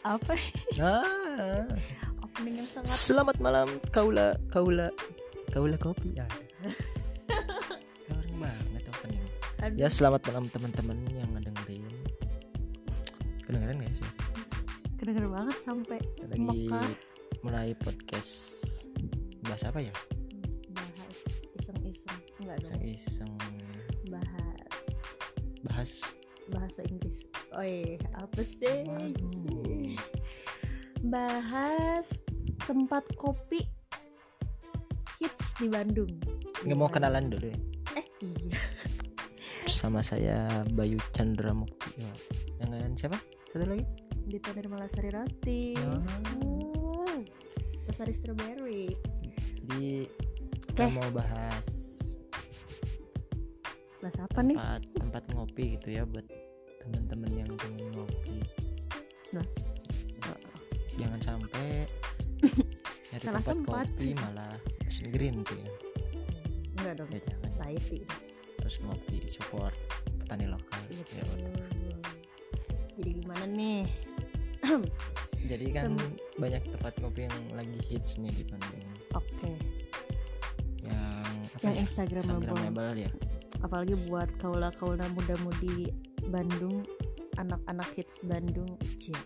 apa Ah, opening yang sangat selamat malam kaula kaula kaula kopi ya. Garing banget opening. aduh, Ya selamat malam teman-teman yang ngedengerin. Kedengeran gak sih? kedengeran banget sampai Lagi Mekah. mulai podcast bahas apa ya? bahas iseng-iseng enggak Iseng-iseng bahas bahas. bahasa Inggris Oi, apa sih Waduh. Bahas tempat kopi hits di Bandung Nggak mau kenalan dulu ya? eh iya Sama saya Bayu Chandra Mukti. Dengan siapa? Satu lagi? di Tanir Malasari Roti oh. Pasari Strawberry Jadi Oke. kita mau bahas bahas apa nih tempat tempat ngopi gitu ya buat teman-teman yang pengen ngopi. Nah. Sampai nyari Salah tempat, tempat. kopi malah pesen green tea. ya. enggak dong Ya jangan Tahiti harus ngopi support petani lokal. Betul. Ya udah. jadi gimana nih Jadi kan Tem- banyak tempat ngopi yang lagi hits nih di Bandung. oke Yang apa yang ya? Instagramable Instagramable ya. apalagi buat kaula kaula muda mudi Bandung anak-anak hits Bandung Cie?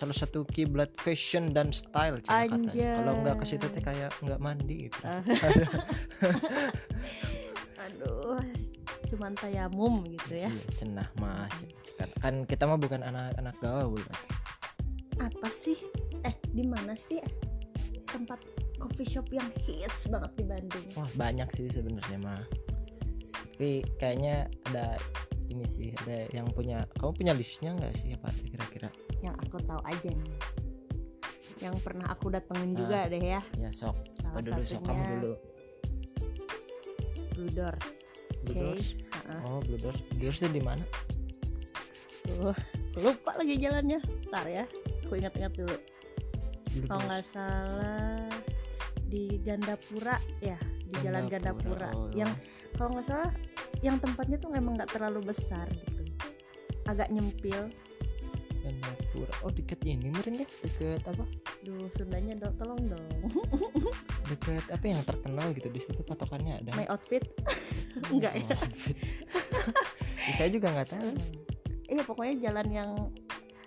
Salah satu kiblat fashion dan style cina katanya. Kalau nggak ke situ teh kayak nggak mandi gitu. Ah. aduh cuman tayamum gitu ya Iya, cenah mah. Kan, kita mah bukan anak-anak gaul. Apa sih eh di mana sih tempat coffee shop yang hits banget di Bandung Wah, banyak sih sebenarnya mah. Tapi kayaknya ada ini sih, ada yang punya kamu punya listnya nggak sih apa kira-kira? Yang aku tahu aja nih yang pernah aku datengin Ah. juga deh ya Ya sok. Salah dulu sok kamu dulu. Blue Doors Blue Oke. Doors. Ha-ha. Oh, Blue Doors. Blue Doors itu di mana? Tuh, lupa lagi jalannya ntar ya aku ingat-ingat dulu kalau nggak salah di Gandapura ya di Jalan Gandapura Oh, yang kalau nggak salah yang tempatnya tuh emang nggak terlalu besar gitu agak nyempil Gandapura. Oh, deket ini meren ya? Deket apa? duh Sundanya dong tolong dong. Deket apa yang terkenal gitu? Di situ patokannya ada. my outfit. Enggak ya? Ya, saya juga nggak tahu. iya pokoknya jalan yang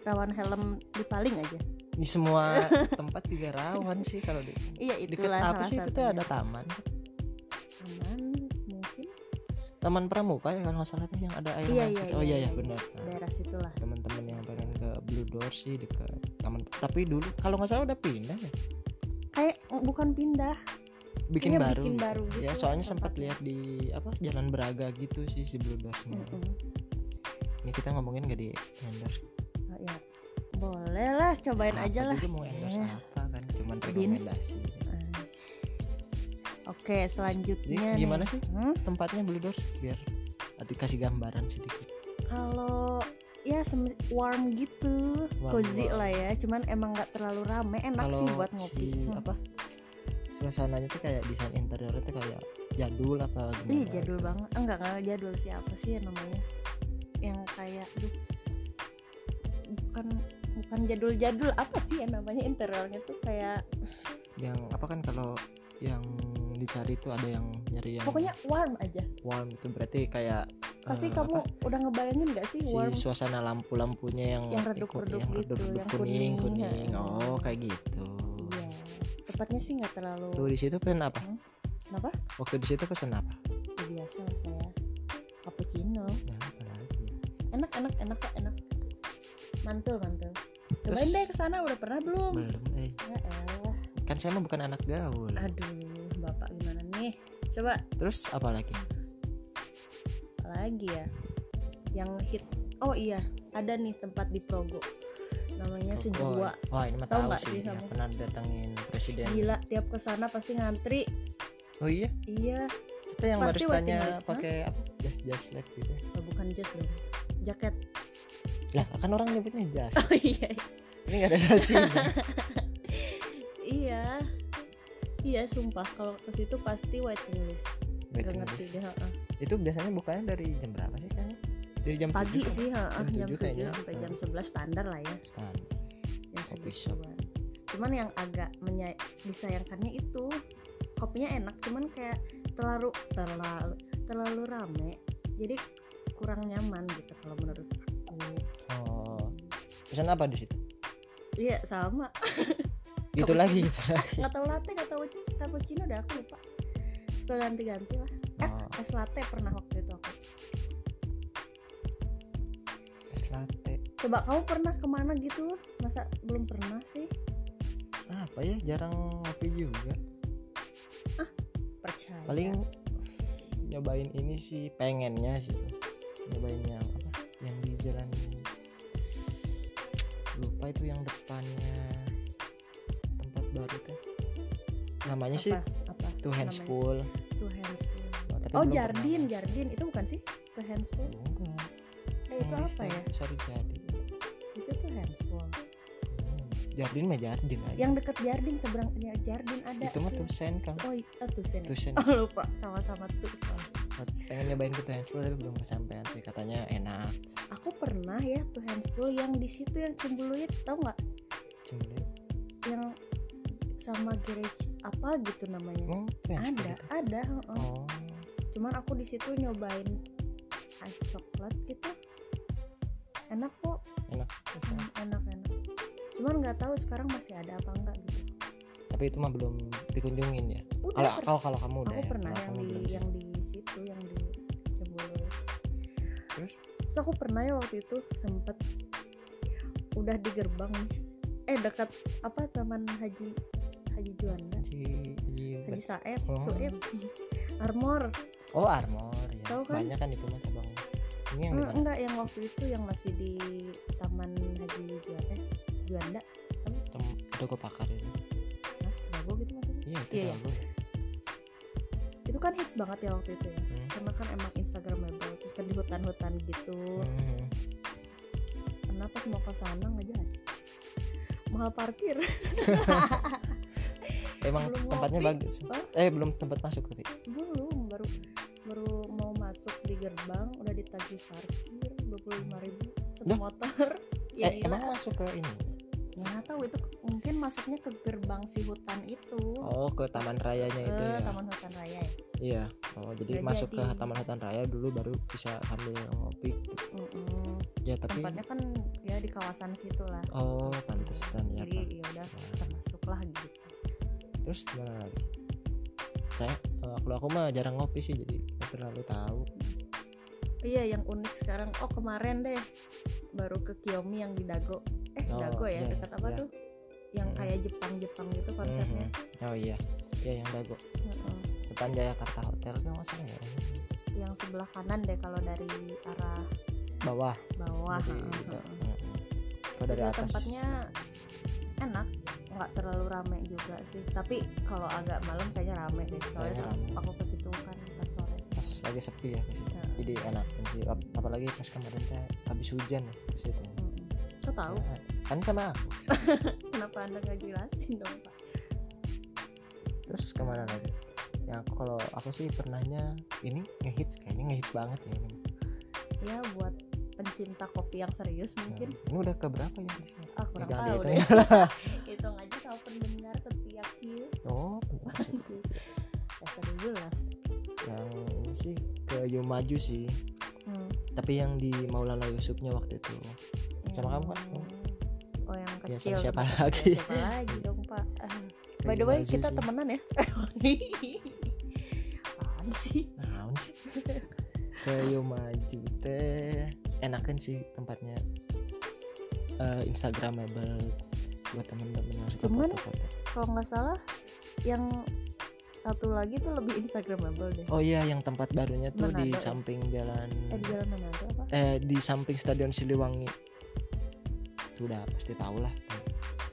rawan helm di paling aja. Di semua tempat juga rawan sih kalau di iya deket itulah apa salah sih? Itu tuh ada taman. Taman, mungkin. Taman pramuka ya kalau nggak salah tuh yang ada air iya mancur. iya oh iya iya. benar. Nah, daerah situlah. teman-teman Door sih dekat taman. Tapi dulu kalau nggak salah udah pindah ya? Kayak bukan pindah. Bikin Iya, baru bikin gitu. baru ya gitu soalnya sempat lihat di apa jalan Braga gitu sih si Doorsnya Mm-mm. ini kita ngomongin gak di endorse? Oh, ya boleh lah cobain Apa aja lah. mau endorse Eh. apa kan? Cuman rekomendasi. Eh. oke Jadi selanjutnya gimana nih. sih Hmm, tempatnya Blue Doors biar dikasih gambaran sedikit. Kalau ya warm gitu Warm, cozy warm. lah ya cuman emang nggak terlalu rame enak kalau sih buat ngopi si Hmm. apa suasananya tuh kayak desain interiornya tuh kayak jadul apa gimana Ih jadul gitu. banget enggak enggak jadul siapa sih yang namanya yang kayak bukan bukan jadul-jadul apa sih yang namanya interiornya tuh kayak yang apa kan kalau yang dicari tuh ada yang nyari yang pokoknya warm aja warm itu berarti kayak pasti eh, kamu apa, udah ngebayangin gak sih si warm suasana lampu-lampunya yang Yang redup-redup yang gitu, redup-redup yang kuning kuning, oh kayak gitu. Iya. Tepatnya sih nggak terlalu tuh di situ pesen apa? Kenapa? Waktu di situ pesen apa? Ya, biasa lah saya. Cappuccino. Ya apa lagi? Enak enak enak kok enak. Mantul mantul. Cobain Terus- deh ke sana udah pernah belum? Belum eh. Ya elah kan saya mah bukan anak gaul. Aduh bapak gimana nih? Coba. Terus apa lagi lagi ya? Yang hits oh iya ada nih tempat di Progo. Namanya Sejua. Oh, wah ini mah Tahu tahu sih sih ya, kamu? pernah datangin presiden? Gila tiap ke sana pasti ngantri. Oh iya? Iya. Kita yang Pasti baristanya pakai apa? Jas jas lab gitu. Oh, bukan jas dong jaket. Lah kan orang nyebutnya jas. Oh iya. Ini nggak ada dasinya iya. Iya sumpah kalau ke situ pasti waiting list Ngerti list. deh heeh. itu biasanya bukanya dari jam berapa sih kan dari jam pagi 7 sih heeh, Jam jam 7 7 kayaknya. sampai jam Hmm. 11 standar lah ya standar jam Kopi shop. segituan cuman yang agak menya- disayangkannya itu kopinya enak cuman kayak terlalu terlalu terlalu rame jadi kurang nyaman gitu kalau menurut aku oh pesan apa di situ iya sama gitu Cappuccino. lagi gitu lagi nggak tahu latte nggak tahu cappuccino udah aku lupa suka ganti-ganti lah. Eh oh, es latte pernah waktu itu aku. Es latte. Coba kamu pernah ke mana gitu? Masa belum pernah sih? Apa ya jarang ngopi juga. Percaya. Paling nyobain ini sih pengennya sih tuh. nyobain yang apa? Yang di jalan lupa itu yang depannya. Tempat baru tuh. Namanya sih apa apa tuh hands namanya? full Two Handsful. Oh, tapi Oh belum Jardin, pernah. Jardin itu bukan sih? Two Handsful. enggak Eh itu di apa ya? Sari Jadi Itu tuh Handsful. Hmm, Jardin mah Jardin aja Yang deket Jardin seberangnya Jardin ada. itu mah tuh sen kan Oh, i- oh tuh sen. tuh sen Oh lupa sama-sama tuh. pengen nyobain ke tuh hands full tapi belum kesampaian sih katanya enak Aku pernah ya tuh Handsful yang di situ yang Cimbuluit, tau nggak? dia Yang sama garage apa gitu namanya? oh ada, gitu. ada. heeh. oh Cuman aku di situ nyobain ice coklat gitu. Enak kok, enak Hmm, enak enak. Cuman nggak tahu sekarang masih ada apa enggak gitu. tapi itu mah belum dikunjungin ya kalau kalau kalau kamu udah aku ya, pernah yang kamu di belum yang di situ yang di Cembulu terus terus aku pernah ya waktu itu sempet udah di gerbang nih eh dekat apa taman haji haji Juanda. Si Haji haji Saeb Oh. Armor. Oh Armor ya. Tahu kan? banyak kan itu mah cabang. Ini yang mana enggak yang waktu itu yang masih di taman haji Juanda. Eh, Juanda Tem- Dago Pakar itu. Hah? Dago gitu maksudnya? Iya itu Iya, iya. Dago ya. itu kan hits banget ya waktu itu ya? Hmm. karena kan emang instagramable terus kan di hutan-hutan gitu. Hmm. kenapa mau ke sana nggak jadi mahal parkir emang Belum tempatnya ngopi. bagus Hah? eh belum tempat masuk tapi belum baru baru mau masuk di gerbang udah ditagih parkir dua puluh lima ribu satu motor. Ya eh gila. emang masuk ke ini? Ya nggak tahu itu mungkin masuknya ke gerbang si hutan itu. Oh ke taman rayanya ke itu ya? taman hutan raya ya? Iya. Oh jadi Nggak masuk ke jadi. taman hutan raya dulu baru bisa sambil ngopi gitu. Mm-mm. ya tapi tempatnya kan ya di kawasan situ lah oh pantesan ya jadi ya udah Nah, termasuk lah gitu terus gimana lagi? Saya eh, kalau aku mah jarang ngopi sih jadi nggak terlalu tahu. Iya yang unik sekarang oh kemarin deh baru ke Kiyomi yang di Dago. Eh Oh, Dago ya iya, dekat apa iya. tuh? Yang Mm-mm. kayak Jepang-Jepang gitu konsepnya. Oh iya. Iya yang dago. Heeh. depan Jakarta Hotel kan masalah ya? Yang sebelah kanan deh kalau dari arah bawah. bawah. Dari mhm. kalau dari atas. tempatnya enak nggak terlalu rame juga sih. Tapi kalau agak malam kayaknya rame deh soalnya rame. aku ke situ kan pas sore pas lagi sepi ya ke situ. Ya. jadi enak sih Ap- apalagi pas kemarin teh habis hujan ya ke situ. Mm-mm. Kau tahu? Ya, kan sama aku kenapa anda nggak jelasin dong pak? Terus ke mana lagi. Ya aku kalau aku sih pernahnya ini ngehits kayaknya ngehits banget ya ini. Ya buat pencinta kopi yang serius Nah, mungkin ini udah ke berapa ya di sini? ah Ya, kurang jangan tahu deh. ya. hitung aja sama pendengar setia Q oh dasar jelas. Yang ini sih ke Yomaju sih. Hmm. tapi yang di Maulana Yusufnya waktu itu. Sama kamu, Pak? Yang- oh yang Ya, kecil. sama siapa lagi? siapa lagi dong pak? By the way kita sih. temenan ya? Apaan sih? Naon sih? Ke Yomaju teh enakan sih tempatnya. Eh Instagramable buat temen-temen yang suka foto-foto. kalau nggak salah yang satu lagi tuh lebih instagramable deh. Oh iya yang tempat barunya tuh di Manado. ya? samping jalan eh di jalan mana ada apa? Eh di samping stadion Siliwangi. Tuh udah pasti tahu lah.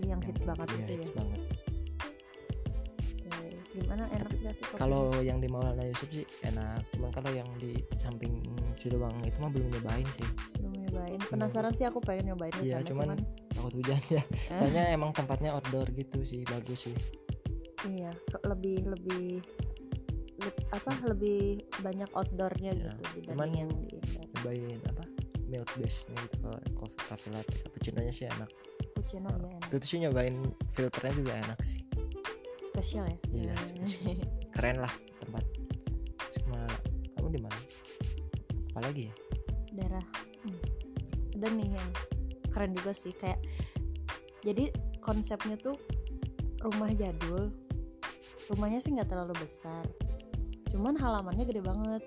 Yang hits banget iya, itu ya. hits banget. Oke. Gimana? Enak gak sih kalau yang di Maulana Yusuf sih enak. Cuman kalau yang di samping Siliwangi itu mah belum nyobain sih. Belum nyobain. Penasaran sih aku pengen nyobain Iya, sana cuman- cuman, takut hujan ya. Eh. soalnya emang tempatnya outdoor gitu sih bagus sih. Iya lebih lebih le- apa lebih banyak outdoornya Iya, gitu dibanding cuman- yang di indoor. nyobain apa milk base nya gitu kalau coffee cafe latte cappuccino nya sih enak. Cappuccino ya enak itu sih nyobain filternya juga enak sih spesial ya? Iya, Hmm. spesial. keren lah tempat. Sama kamu di mana? Apalagi ya? Daerah. Hmm. ada nih yang keren juga sih kayak jadi konsepnya tuh rumah jadul. Rumahnya sih nggak terlalu besar cuman halamannya gede banget.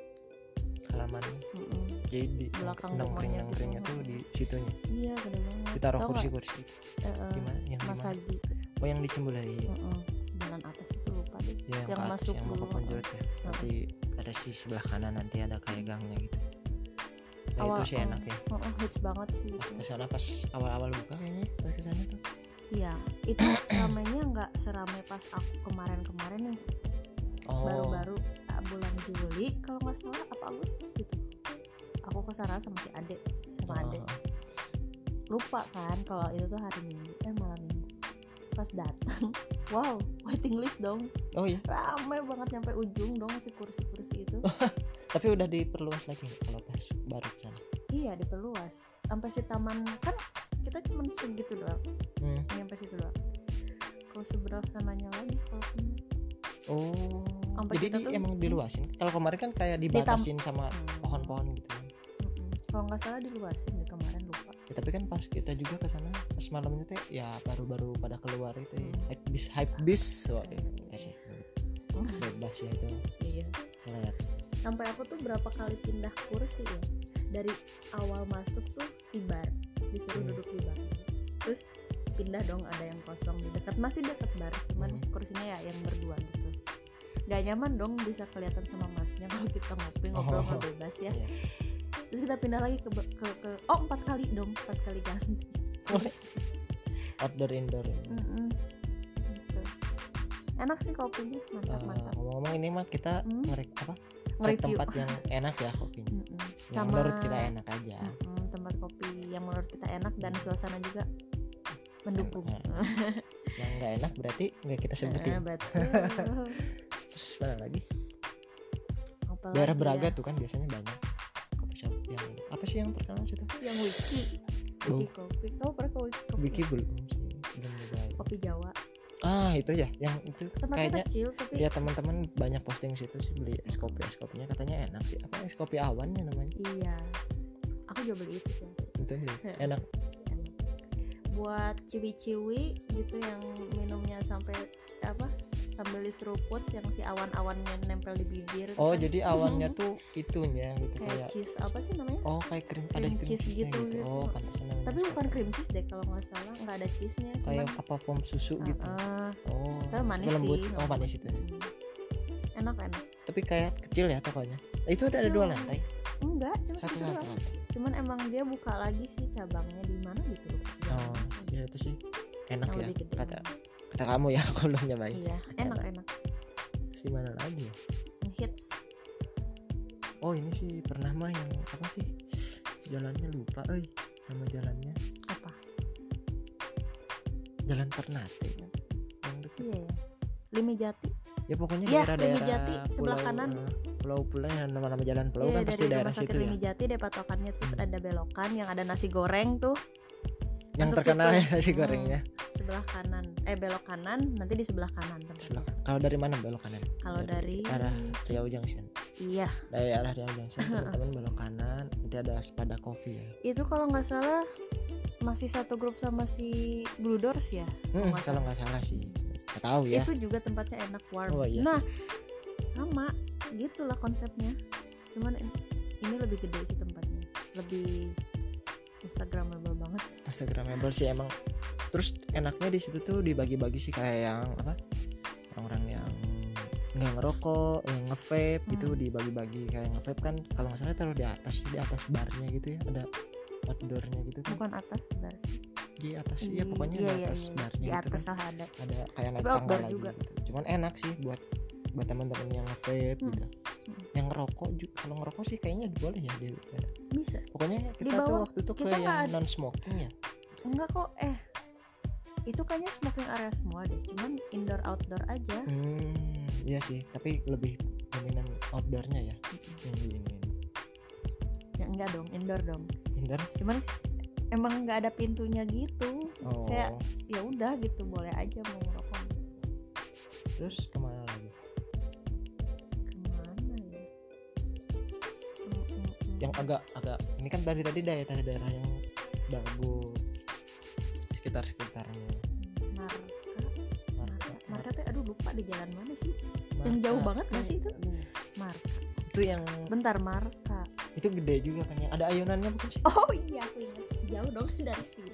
Halaman. Mm-mm. jadi di Belakang nongkring rumahnya nongkringnya gitu. tuh di situnya. Iya gede banget. Ditaruh kursi-kursi. Eh, eh, gimana? Yang Masagi oh yang di Cembulai Mm-mm. Jalan apa sih tuh lupa deh. Ya yang, Yang atas, masuk yang dulu, Ponjot ya. Nanti ada si sebelah kanan nanti ada kayak gangnya gitu. Nah Awal- itu sih enak ya. Oh, oh, hits banget sih pas itu. ke sana pas awal-awal buka kayaknya pas ke sana tuh. Iya, itu ramainya nggak seramai pas aku kemarin-kemarin nih, oh. Baru-baru ah, bulan Juli kalau nggak salah apa Agustus gitu. Aku ke sana sama si Ade, sama Ade. oh, Lupa kan kalau itu tuh hari Minggu, eh malam Minggu. Pas datang, wow, waiting list dong. oh iya Ramai banget nyampe ujung dong si kursi-kursi itu. tapi udah diperluas lagi kalau pas baru ke sana iya, diperluas. Sampai si taman kan kita cuma segitu doang, hmm. nyampe situ doang. Kalau sebelah sananya lagi kalau ini oh Sampai jadi di, tuh- emang diluasin kalau kemarin kan kayak dibatasin sama pohon-pohon gitu kan Mm-mm. Kalau nggak salah diluasin deh kemarin lupa. Ya, tapi kan pas kita juga ke sana pas malamnya teh ya baru-baru pada keluar itu ya. Hype bis hype bis wah ya sih bebas ya itu Iya. lihat Sampai aku tuh berapa kali pindah kursi ya. Dari awal masuk tuh di bar, disuruh Hmm. duduk di bar. Terus pindah dong ada yang kosong di dekat masih dekat bar, cuman Hmm. kursinya ya yang berdua gitu. Gak nyaman dong bisa kelihatan sama masnya kalau kita ngopi ngobrol Oh. bebas ya. Iya. Terus kita pindah lagi ke, ke, ke oh empat kali dong, empat kali ganti. Outdoor indoor ya. Mm-mm. Gitu. Enak sih kopinya, mantap Eh, mantap. ngomong-ngomong ini mah kita Hmm. ngerek apa Nge-review. tempat yang enak ya kopinya Mm-mm. yang menurut kita enak aja Mm-mm, tempat kopi yang menurut kita enak dan suasana juga mendukung. Enak, yang nggak enak berarti nggak kita sebutin betul. terus mana lagi Apalagi daerah ya, Braga tuh kan biasanya banyak shop yang apa sih yang terkenal situ yang wiki, Oh. wiki kopi. Kamu pernah ke wiki kopi? Wiki belum sih belum nyobain. Kopi Jawa. ah itu ya yang itu Tempatnya kayaknya kecil tapi ya teman-teman banyak posting situ sih beli es kopi es kopinya katanya enak sih apa es kopi awan ya namanya iya. Aku juga beli itu sih. itu beli. enak Enak. Buat ciwi-ciwi gitu yang minumnya sampai apa? Sambil diseruput yang si awan-awannya nempel di bibir. itu oh kan. jadi awannya tuh itunya gitu kayak kayak cheese apa sih namanya? oh kayak krim ada cream cream cheese cheese gitu, gitu, gitu. oh pantesan namanya Tapi bukan cream cheese deh kalau nggak salah, nggak ada cheese-nya. kayak cuman- apa foam susu gitu Heeh. oh Tapi manis lembut sih. oh manis itu Hmm. Enak enak. tapi kayak kecil ya tokonya itu udah ada dua lantai Enggak, cuma satu satu doang. lantai Cuman emang dia buka lagi sih cabangnya di mana gitu oh ya itu sih enak yang ya kata kata kamu ya aku belum nyobain Iya, enak enak. si mana lagi ya hits. oh ini sih pernah mah yang apa sih jalannya lupa eh nama jalannya Apa? jalan Ternate kan yang deket Iya ya. Limi Jati. ya pokoknya Iya, daerah-daerah Limi Jati, sebelah pulau, kanan. eh, pulau-pulau yang nama-nama jalan pulau Iya, kan pasti daerah situ ya Jati deh patokannya terus Hmm. ada belokan yang ada nasi goreng tuh yang masuk terkenal situ. ya nasi Hmm. Sebelah kanan. Eh belok kanan, nanti di sebelah kanan tempatnya. sebelah kalau dari mana belok kanan Kalau dari arah Riau Junction Iya, dari arah Riau Junction teman-teman belok kanan nanti ada Spada Coffee ya itu kalau nggak salah masih satu grup sama si Blue Doors ya. Hmm, kalau nggak salah sih nggak tahu ya Itu juga tempatnya enak warm. Oh, iya nah, sama gitulah konsepnya. Cuman in- ini lebih gede sih tempatnya. Lebih instagramable banget. Instagramable sih emang terus enaknya di situ tuh dibagi-bagi sih kayak yang apa orang-orang yang nggak ngerokok yang nge-vape gitu Hmm. dibagi-bagi kayak nge-vape kan kalau nggak salah taruh di atas di atas barnya gitu ya ada outdoornya gitu kan Bukan atas sebelah sih. di atas Di- ya pokoknya iya, di iya, atas iya. barnya Di gitu atas kan ada. ada kayak naik tangga lagi juga. gitu cuman enak sih buat buat teman-teman yang nge-vape Hmm. gitu Hmm. yang ngerokok juga kalau ngerokok sih kayaknya boleh ya di Bisa. pokoknya kita tuh bawah, waktu itu ke kita nggak yang non smoking ya Enggak kok eh itu kayaknya smoking area semua deh cuman indoor outdoor aja. Hmm, iya sih, tapi lebih dominan outdoornya ya yang di ini. yang enggak dong indoor dong. Indoor? Cuman emang nggak ada pintunya gitu. Oh. Kayak- ya udah gitu boleh aja mau ngerokok. Terus ke mana lagi? Ke mana ya? Yang agak agak ini kan dari tadi daerah-daerah yang bagus. Sekitar sekitarnya di jalan mana sih? Marka. yang jauh banget nggak sih itu? Marka. Itu yang bentar Marka. Itu gede juga kan yang ada ayunannya bukan sih? Oh iya aku ingat jauh dong dari sini.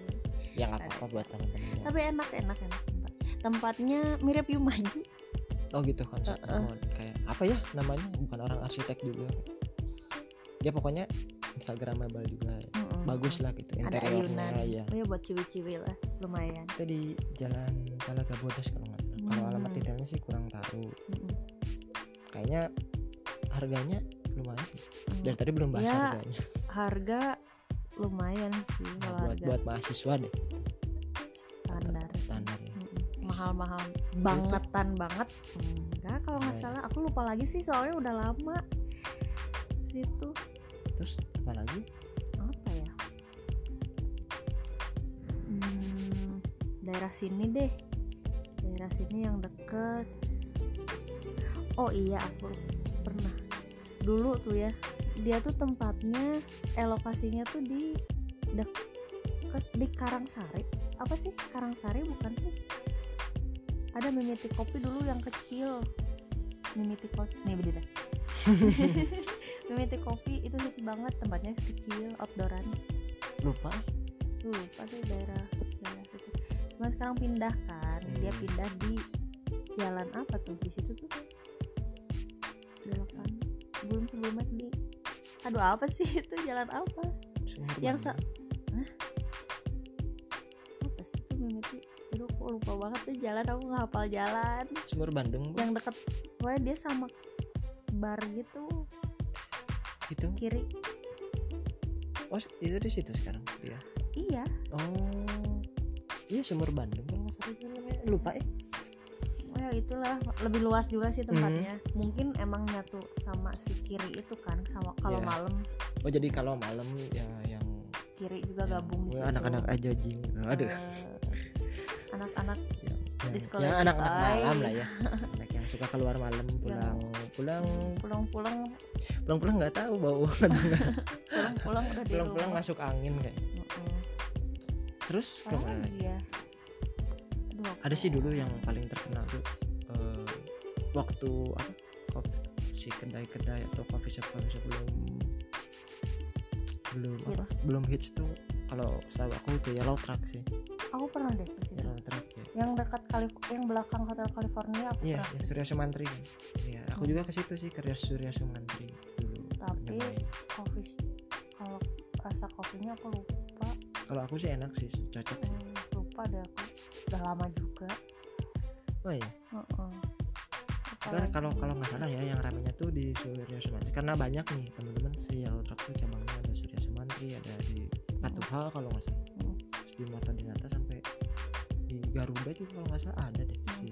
Ya nggak apa-apa buat teman-teman. Tapi enak enak enak. Tempat tempatnya mirip Yumayu oh gitu konsepnya Uh-uh. Oh, kayak apa ya namanya? Bukan orang arsitek juga. Ya pokoknya instagramable juga. Mm-mm. bagus lah gitu ada interiornya ayunan. ya oh ya buat ciwi-ciwi lah. Lumayan. Itu di jalan Talaga Bodas kalau kalau Hmm. alamat detailnya sih kurang tahu Mm-mm. kayaknya harganya lumayan sih. Mm. dari tadi belum bahas Ya, harganya harga lumayan sih Nah, kalau buat harga buat mahasiswa deh standar standar ya Mm-mm. mahal-mahal bangetan banget enggak kalau nggak Iya, iya. salah aku lupa lagi sih soalnya udah lama situ terus apa lagi apa ya Hmm, daerah sini deh daerah sini yang deket. Oh iya aku pernah. Dulu tuh ya dia tuh tempatnya eh lokasinya tuh di deket di Karangsari. Apa sih? Karangsari bukan sih? Ada mimiti kopi dulu yang kecil. Mimiti kopi nih beda. Mimiti kopi itu hits banget tempatnya kecil outdooran. Lupa. Lupa deh daerah daerah situ cuma sekarang pindah kan? Dia Hmm. pindah di jalan apa tuh? Di situ tuh? Belokan belum sebelumnya di aduh apa sih itu? Jalan apa? Sumur Yang sa- Bandung. apa sih itu mimiti? Aduh aku lupa banget tuh jalan. Aku nggak hafal jalan. Sumur Bandung Bu. yang deket pokoknya dia sama bar gitu. Itu kiri. Oh itu di situ sekarang dia iya. Oh iya sumur Bandung kalau nggak salah namanya. Lupa eh. Oh ya itulah. Lebih luas juga sih Hmm. tempatnya. Mungkin emang nyatu sama si kiri itu kan sama kalau Iya. malam. Oh jadi kalau malam ya yang kiri juga yang- gabung di anak-anak aja jing. Aduh. Eh, anak-anak Disco yang Lady anak-anak malam lah ya. Anak yang suka keluar malam pulang. Pulang. Pulang-pulang. Pulang-pulang nggak tahu bau. Pulang-pulang udah di pulang-pulang rumah. masuk angin kayak. Terus Apa lagi ya? Aku- ada sih dulu yang paling terkenal tuh eh, waktu apa kopi si kedai-kedai atau coffee shop coffee shop belum belum apa Hits. belum hits tuh kalau setahu aku itu Yellow Truck sih Aku pernah deh ke situ. Yellow Truck ya Yang dekat Kalif- yang belakang Hotel California aku iya pernah ke yang. Surya Sumantri kan iya aku Hmm. juga ke situ sih ke Surya Sumantri dulu Tapi. Coffee kalau rasa kopinya aku lupa. Kalau aku sih enak sih cocok sih Hmm, lupa deh aku. Udah lama juga. oh iya Heeh. kan Apalagi- kalau kalau nggak salah ya yang ramenya tuh di Surya Sumantri karena banyak nih teman-teman si Yellow Truck tuh cabangnya ada Surya Sumantri ada di Patuha kalau nggak salah Hmm. Terus di Marta Dinata sampai di Garuda juga kalau nggak salah ada deh si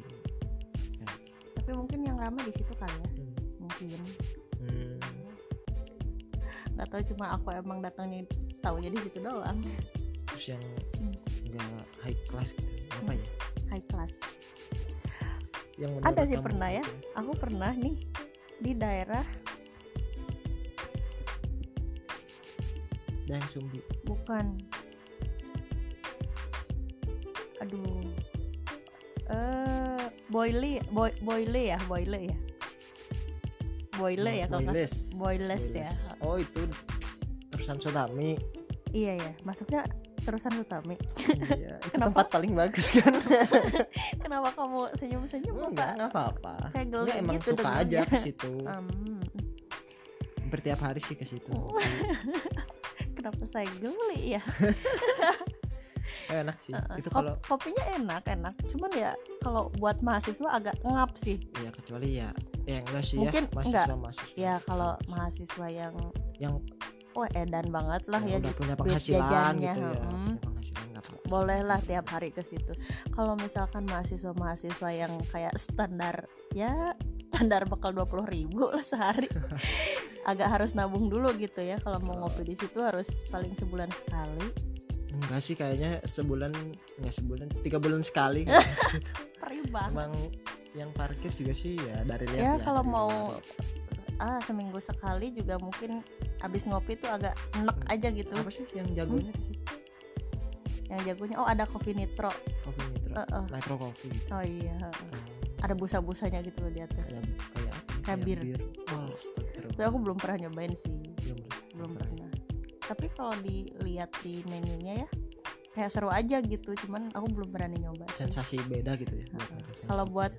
tapi mungkin yang ramai di situ kali ya hmm. mungkin Hmm. nggak tahu cuma aku emang datangnya tahu jadi situ doang terus yang Hmm. enggak high class gitu. Apa ya? High class. Yang Ada sih pernah ya. gitu. Aku pernah nih di daerah dan Sumbi. Bukan. Aduh. Eh boily boy boyle ya boyle ya. Boyle ya kalau salah. boyles. Ya. Oh itu terusan Sodami. Iya ya masuknya terusan utami iya itu Kenapa? tempat paling bagus kan? Kenapa kamu senyum senyum enggak enggak apa-apa. Kayak geli Enggak, emang gitu suka aja ke situ. Hmm, hampir tiap hari sih ke situ. Oh. kenapa saya geli ya? Eh, enak sih. Heeh. itu kalau kopinya enak enak. Cuman ya kalau buat mahasiswa agak ngap sih. Ya kecuali ya ya enggak sih Mungkin ya mahasiswa mahasiswa ya kalau mahasiswa yang yang wah edan banget lah yang ya udah di punya penghasilan gitu ya. mm. punya penghasilan nggak apa-apa sih. boleh lah tiap hari ke situ. Kalau misalkan mahasiswa mahasiswa yang kayak standar ya standar bakal 20.000 ribu lah sehari. Agak harus nabung dulu gitu ya. Kalau mau ngopi di situ harus paling sebulan sekali. Enggak sih kayaknya sebulan nggak sebulan tiga bulan sekali. Perih banget. Emang yang parkir juga sih ya dari lihat ya ya, kalau mau. Ah seminggu sekali juga mungkin abis ngopi tuh agak enek aja gitu. Apa sih yang jagonya situ yang jagonya oh ada kopi nitro. Kopi nitro. Heeh. nitro kopi gitu oh iya. Oh, ada busa-busanya gitu loh di atas. Kayak kayak apa ya? Kayak bir. oh itu aku belum pernah nyobain sih. Belum belum pernah. Tapi kalau dilihat di menunya ya kayak seru aja gitu. Cuman aku belum berani nyoba sih. sensasi beda gitu ya ngerasain Kalau buat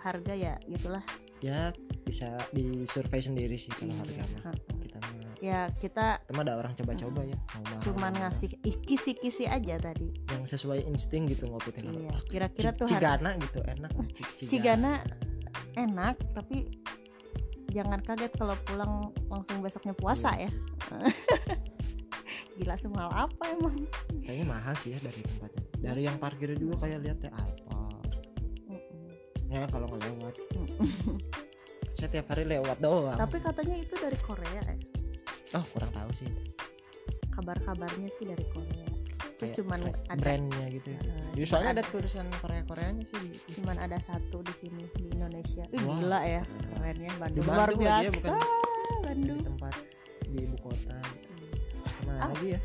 harga ya gitulah. Ya bisa di survei sendiri sih kalau Iya, harga mah kita mah ya kita mah ada orang coba-coba ya mau mahal cuman ngasih ih, kisi-kisi aja tadi. Yang sesuai insting gitu ngopi teh iya kira-kira tuh cigana gitu enak. Ci- Cigana. enak tapi jangan kaget kalau pulang langsung besoknya puasa Iya ya. gila semahal apa emang? Kayaknya mahal sih ya dari tempatnya. Dari yang parkirnya juga kayak lihat teh apa Mm-mm. ya kalau nggak lewat Saya tiap hari lewat doang. Tapi katanya itu dari Korea ya oh kurang tahu sih. Kabar-kabarnya sih dari Korea. Terus Kayak cuman ada brandnya gitu ya. Heeh, Jadi soalnya ada ada- tulisan Korea Koreanya sih di- cuman ada satu di sini di Indonesia. Ih, Wah, gila ya. keren. kerennya di Bandung, Bandung luar lagi biasa ya bukan di Bandung tempat di ibu kota. Ke mana Ah. lagi ya?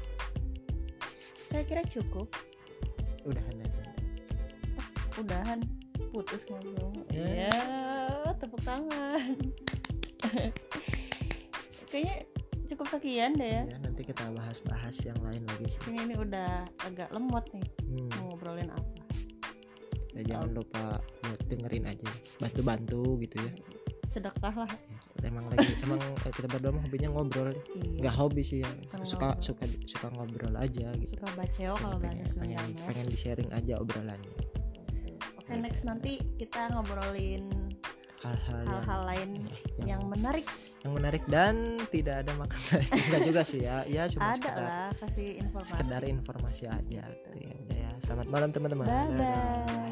Saya kira cukup. Udahan ya udahan. Putus ngobrol Ya. ya tepuk tangan. Kayaknya cukup sekian deh ya. Ya, nanti kita bahas-bahas yang lain lagi sih. Ini ini udah agak lemot nih Hmm, mau ngobrolin apa. Ya jangan lupa buat dengerin aja. Bantu-bantu gitu ya. Sedekah lah. Emang lagi emang eh, kita berdua mah hobinya ngobrol. Iya. nggak hobi sih ya. Suka ngobrol. suka suka ngobrol aja gitu. Suka baceo kalau pengen, bahasa pengen, Sundanya pengen di sharing aja obrolannya. Oke next nanti kita ngobrolin hal-hal yang, hal-hal lain ya, yang yang, menarik. yang menarik dan tidak ada makna enggak juga sih ya. Ya cuma ada sekedar, lah kasih informasi. sekedar informasi aja. Gitu. Ya udah ya. Selamat malam teman-teman. Bye bye